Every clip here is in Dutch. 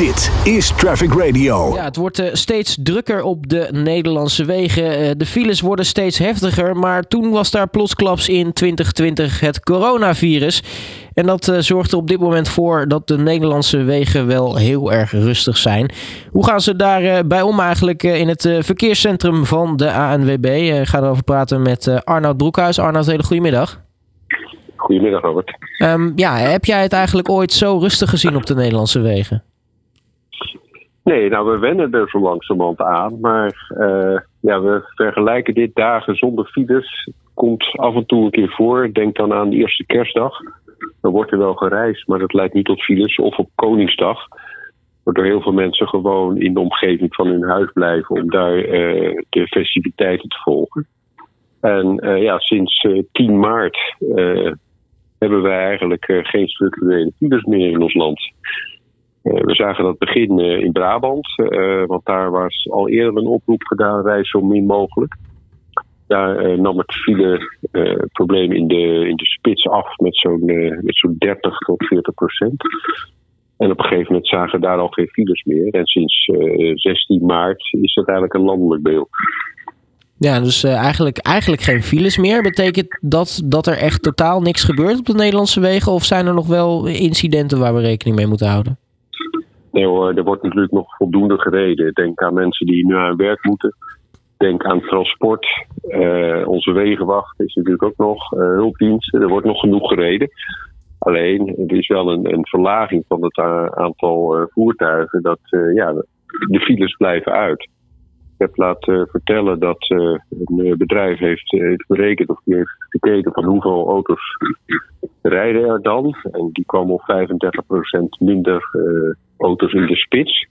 Dit is Traffic Radio. Ja, het wordt eh, steeds drukker op de Nederlandse wegen. Eh, de files worden steeds heftiger, maar toen was daar plotsklaps in 2020 het coronavirus. En dat uh, zorgt er op dit moment voor dat de Nederlandse wegen wel heel erg rustig zijn. Hoe gaan ze daarbij bij om eigenlijk in het verkeerscentrum van de ANWB? Ik ga erover praten met Arnoud Broekhuis. Arnoud, hele goedemiddag. Goedemiddag, Robert. Um, ja, heb jij het eigenlijk ooit zo rustig gezien op de Nederlandse wegen? Nee, nou we wennen er zo langzamerhand aan. Maar uh, ja, we vergelijken dit dagen zonder files. Komt af en toe een keer voor. Denk dan aan de eerste kerstdag. Dan wordt er wel gereisd, maar dat leidt niet tot files. Of op Koningsdag. Waardoor heel veel mensen gewoon in de omgeving van hun huis blijven om daar uh, de festiviteiten te volgen. En uh, ja, sinds 10 maart hebben wij eigenlijk geen structurele files meer in ons land. Eh, we zagen dat beginnen in Brabant, eh, want daar was al eerder een oproep gedaan, reis zo min mogelijk. Daar eh, nam het file probleem in de, in de spits af met zo'n met zo'n 30 tot 40 procent. En op een gegeven moment zagen daar al geen files meer. En sinds 16 maart is dat eigenlijk een landelijk beeld. Ja, dus eigenlijk, eigenlijk geen files meer. Betekent dat dat er echt totaal niks gebeurt op de Nederlandse wegen? Of zijn er nog wel incidenten waar we rekening mee moeten houden? Nee hoor, er wordt natuurlijk nog voldoende gereden. Denk aan mensen die nu aan werk moeten. Denk aan transport. Uh, onze wegenwacht is natuurlijk ook nog. Uh, hulpdiensten, er wordt nog genoeg gereden. Alleen, er is wel een, een verlaging van het aantal uh, voertuigen. Dat ja, de files blijven uit. Heb laten vertellen dat een bedrijf heeft, heeft berekend of die heeft gekeken van hoeveel auto's rijden er dan. En die kwam op 35% minder auto's in de spits.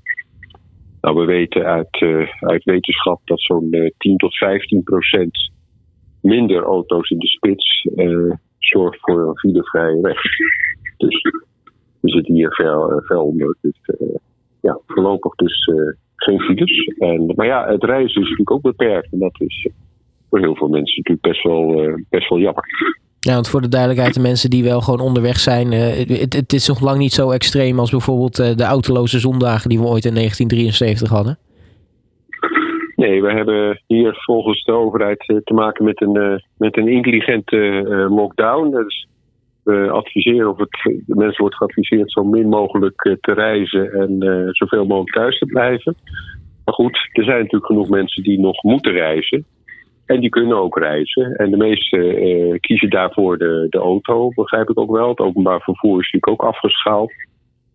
Nou, we weten uit, uit wetenschap dat zo'n uh, eh, 10 tot 15 procent minder auto's in de spits zorgt voor een filevrije weg. Dus we zitten hier ver, ver onder. Dus ja, voorlopig dus geen files. En, maar ja, het reizen is natuurlijk ook beperkt. En dat is voor heel veel mensen natuurlijk best wel, best wel jammer. Ja, want voor de duidelijkheid, de mensen die wel gewoon onderweg zijn, uh, het, het, is nog lang niet zo extreem als bijvoorbeeld uh, de autoloze zondagen die we ooit in 1973 hadden. Nee, we hebben hier volgens de overheid te maken met een, met een intelligente lockdown. Dus we adviseren, of het, mensen wordt geadviseerd zo min mogelijk te reizen en zoveel mogelijk thuis te blijven. Maar goed, er zijn natuurlijk genoeg mensen die nog moeten reizen. En die kunnen ook reizen. En de meesten kiezen daarvoor de, de auto, begrijp ik ook wel. Het openbaar vervoer is natuurlijk ook afgeschaald.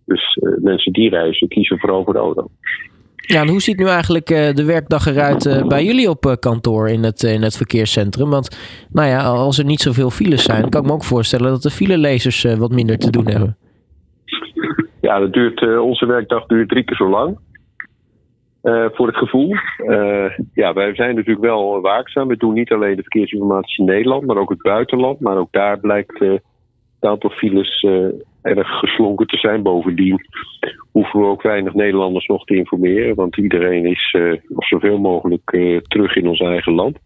Dus mensen die reizen kiezen vooral voor de auto. Ja, hoe ziet nu eigenlijk uh, de werkdag eruit bij jullie op kantoor in het, in het verkeerscentrum? Want nou ja, als er niet zoveel files zijn, kan ik me ook voorstellen dat de filelezers wat minder te doen hebben. Ja, dat duurt, onze werkdag duurt drie keer zo lang. Voor het gevoel. Ja, wij zijn natuurlijk wel waakzaam. We doen niet alleen de verkeersinformatie in Nederland, maar ook het buitenland. Maar ook daar blijkt het aantal files erg geslonken te zijn. Bovendien hoeven we ook weinig Nederlanders nog te informeren, want iedereen is zoveel mogelijk terug in ons eigen land.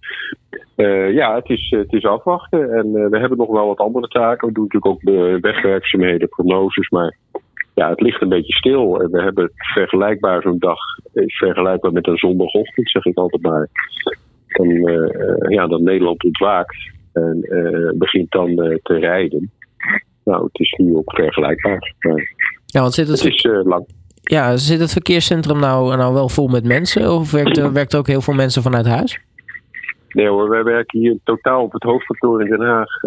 ja, het is, het is afwachten en we hebben nog wel wat andere taken. We doen natuurlijk ook wegwerkzaamheden, prognoses, maar ja, het ligt een beetje stil. We hebben vergelijkbaar zo'n dag, vergelijkbaar met een zondagochtend, zeg ik altijd maar. Dan, uh, ja, dan Nederland ontwaakt en uh, begint dan uh, te rijden. Nou, het is nu ook vergelijkbaar. Ja, want zit het, het is lang. Ja, zit het verkeerscentrum nou, nou wel vol met mensen? Of werkt, werkt ook heel veel mensen vanuit huis? Nee hoor, wij werken hier totaal op het hoofdkantoor in Den Haag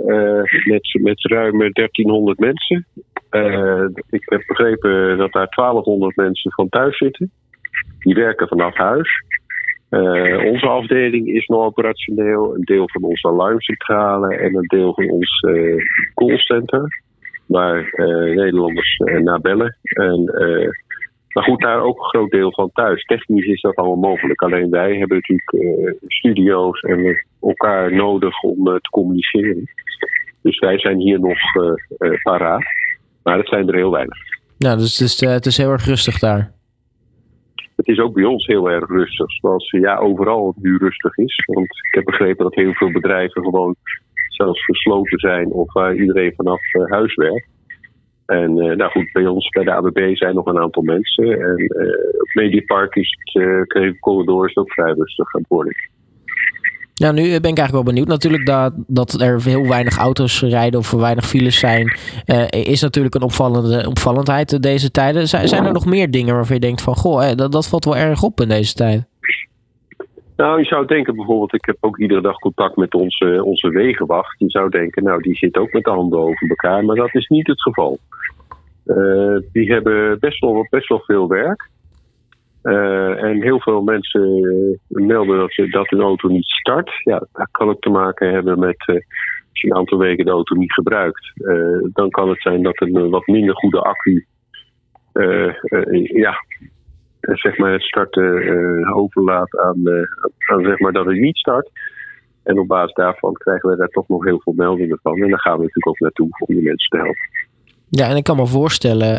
met, met ruim 1300 mensen. Uh, ik heb begrepen dat daar 1200 mensen van thuis zitten. Die werken vanaf huis. Uh, onze afdeling is nog operationeel. Een deel van onze alarmcentrale en een deel van ons callcenter. Waar Nederlanders naar bellen. En, maar goed, daar ook een groot deel van thuis. Technisch is dat allemaal mogelijk. Alleen wij hebben natuurlijk studio's en elkaar nodig om te communiceren. Dus wij zijn hier nog paraat. Maar dat zijn er heel weinig. Ja, dus het is, het is heel erg rustig daar. Het is ook bij ons heel erg rustig. Zoals ja, overal nu rustig is. Want ik heb begrepen dat heel veel bedrijven gewoon zelfs gesloten zijn of waar iedereen vanaf uh, huis werkt. En nou goed, bij ons bij de ABB zijn nog een aantal mensen. En op Mediapark is het Corridor is ook vrij rustig aan het worden. Nou, nu ben ik eigenlijk wel benieuwd. Natuurlijk dat, dat er heel weinig auto's rijden of weinig files zijn, uh, is natuurlijk een opvallende opvallendheid deze tijden. Zijn, zijn er nog meer dingen waarvan je denkt van, goh, dat, dat valt wel erg op in deze tijd? Nou, je zou denken bijvoorbeeld, ik heb ook iedere dag contact met onze, onze wegenwacht. Je zou denken, nou, die zit ook met de handen over elkaar, maar dat is niet het geval. Uh, die hebben best wel, best wel veel werk. Uh, en heel veel mensen melden dat, ze, dat hun auto niet start. Ja, dat kan ook te maken hebben met uh, als je een aantal weken de auto niet gebruikt. Dan kan het zijn dat een wat minder goede accu ja, zeg maar het starten overlaat aan, aan zeg maar dat het niet start. En op basis daarvan krijgen we daar toch nog heel veel meldingen van. En daar gaan we natuurlijk ook naartoe om die mensen te helpen. Ja, en ik kan me voorstellen,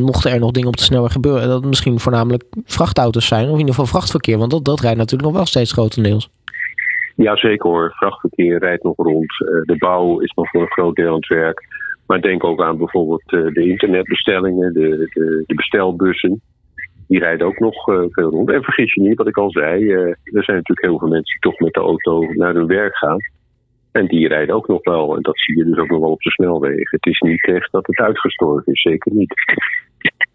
mochten er nog dingen op de snelweg gebeuren, dat het misschien voornamelijk vrachtauto's zijn, of in ieder geval vrachtverkeer, want dat, dat rijdt natuurlijk nog wel steeds grotendeels. Ja, zeker hoor. Vrachtverkeer rijdt nog rond. De bouw is nog voor een groot deel aan het werk. Maar denk ook aan bijvoorbeeld de internetbestellingen, de, de, de, bestelbussen. Die rijden ook nog veel rond. En vergis je niet, wat ik al zei, er zijn natuurlijk heel veel mensen die toch met de auto naar hun werk gaan. En die rijden ook nog wel. En dat zie je dus ook nog wel op de snelwegen. Het is niet echt dat het uitgestorven is, zeker niet.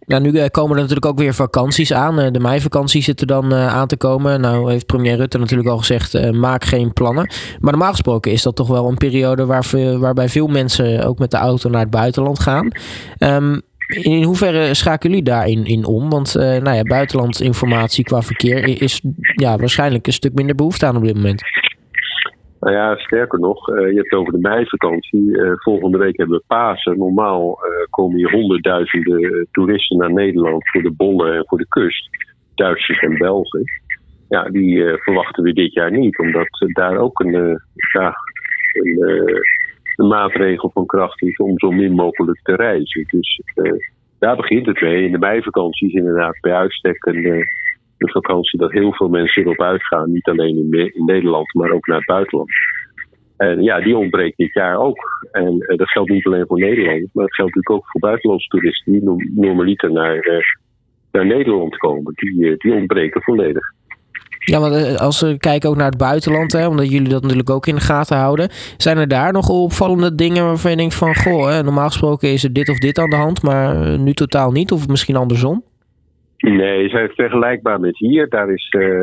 Nou, nu eh, komen er natuurlijk ook weer vakanties aan. Eh, de meivakantie zit er dan eh, aan te komen. Nou heeft premier Rutte natuurlijk al gezegd, maak geen plannen. Maar normaal gesproken is dat toch wel een periode waar, waarbij veel mensen ook met de auto naar het buitenland gaan. Um, in hoeverre schakelen jullie daarin in om? Want uh, nou ja, buitenlandinformatie qua verkeer is ja, waarschijnlijk een stuk minder behoefte aan op dit moment. Nou ja, sterker nog, uh, je hebt over de meivakantie. Uh, volgende week hebben we Pasen. Normaal komen hier honderdduizenden toeristen naar Nederland voor de bollen en voor de kust. Duitsers en Belgen. Ja, die verwachten we dit jaar niet, omdat daar ook een, ja, een, een, maatregel van kracht is om zo min mogelijk te reizen. Dus daar begint het mee. In de meivakantie is inderdaad bij uitstek een de vakantie dat heel veel mensen erop uitgaan. Niet alleen in, Nederland, maar ook naar het buitenland. En ja, die ontbreekt dit jaar ook. En uh, dat geldt niet alleen voor Nederland, maar het geldt natuurlijk ook voor buitenlandse toeristen die normaliter naar, uh, naar Nederland komen. Die, uh, die ontbreken volledig. Ja, want als we kijken ook naar het buitenland, hè, omdat jullie dat natuurlijk ook in de gaten houden, zijn er daar nog opvallende dingen waarvan je denkt van, goh, hè, normaal gesproken is er dit of dit aan de hand, maar nu totaal niet, of misschien andersom? Nee, ze zijn vergelijkbaar met hier. Daar is uh,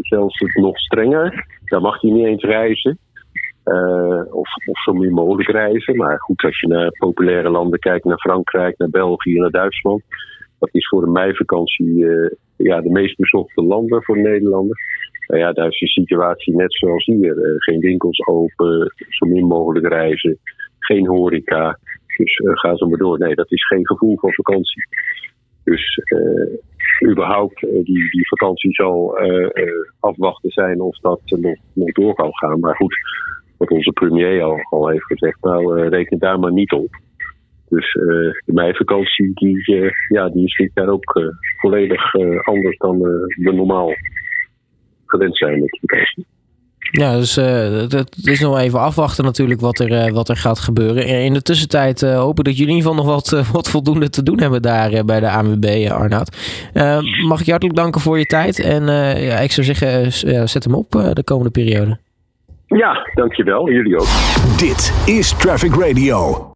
zelfs het nog strenger. Daar mag je niet eens reizen. Of, of zo min mogelijk reizen. Maar goed, als je naar populaire landen kijkt, naar Frankrijk, naar België, naar Duitsland. Dat is voor een meivakantie ja, de meest bezochte landen voor Nederlanders. Nou ja, daar is de situatie net zoals hier. geen winkels open, zo min mogelijk reizen, geen horeca. Dus ga zo maar door. Nee, dat is geen gevoel van vakantie. Dus überhaupt die, die vakantie zal afwachten zijn of dat nog, nog door kan gaan. Maar goed, wat onze premier al, al heeft gezegd, nou reken daar maar niet op. Dus de meivakantie die, ja, die is dit jaar ook volledig anders dan we normaal gewend zijn met vakantie. Ja, dus uh, het, is nog even afwachten natuurlijk wat er, uh, wat er gaat gebeuren. In de tussentijd uh, hopen dat jullie in ieder geval nog wat, wat voldoende te doen hebben daar bij de ANWB, Arnoud. mag ik je hartelijk danken voor je tijd. En ja, ik zou zeggen, zet hem op de komende periode. Ja, dankjewel. Jullie ook. Dit is Traffic Radio.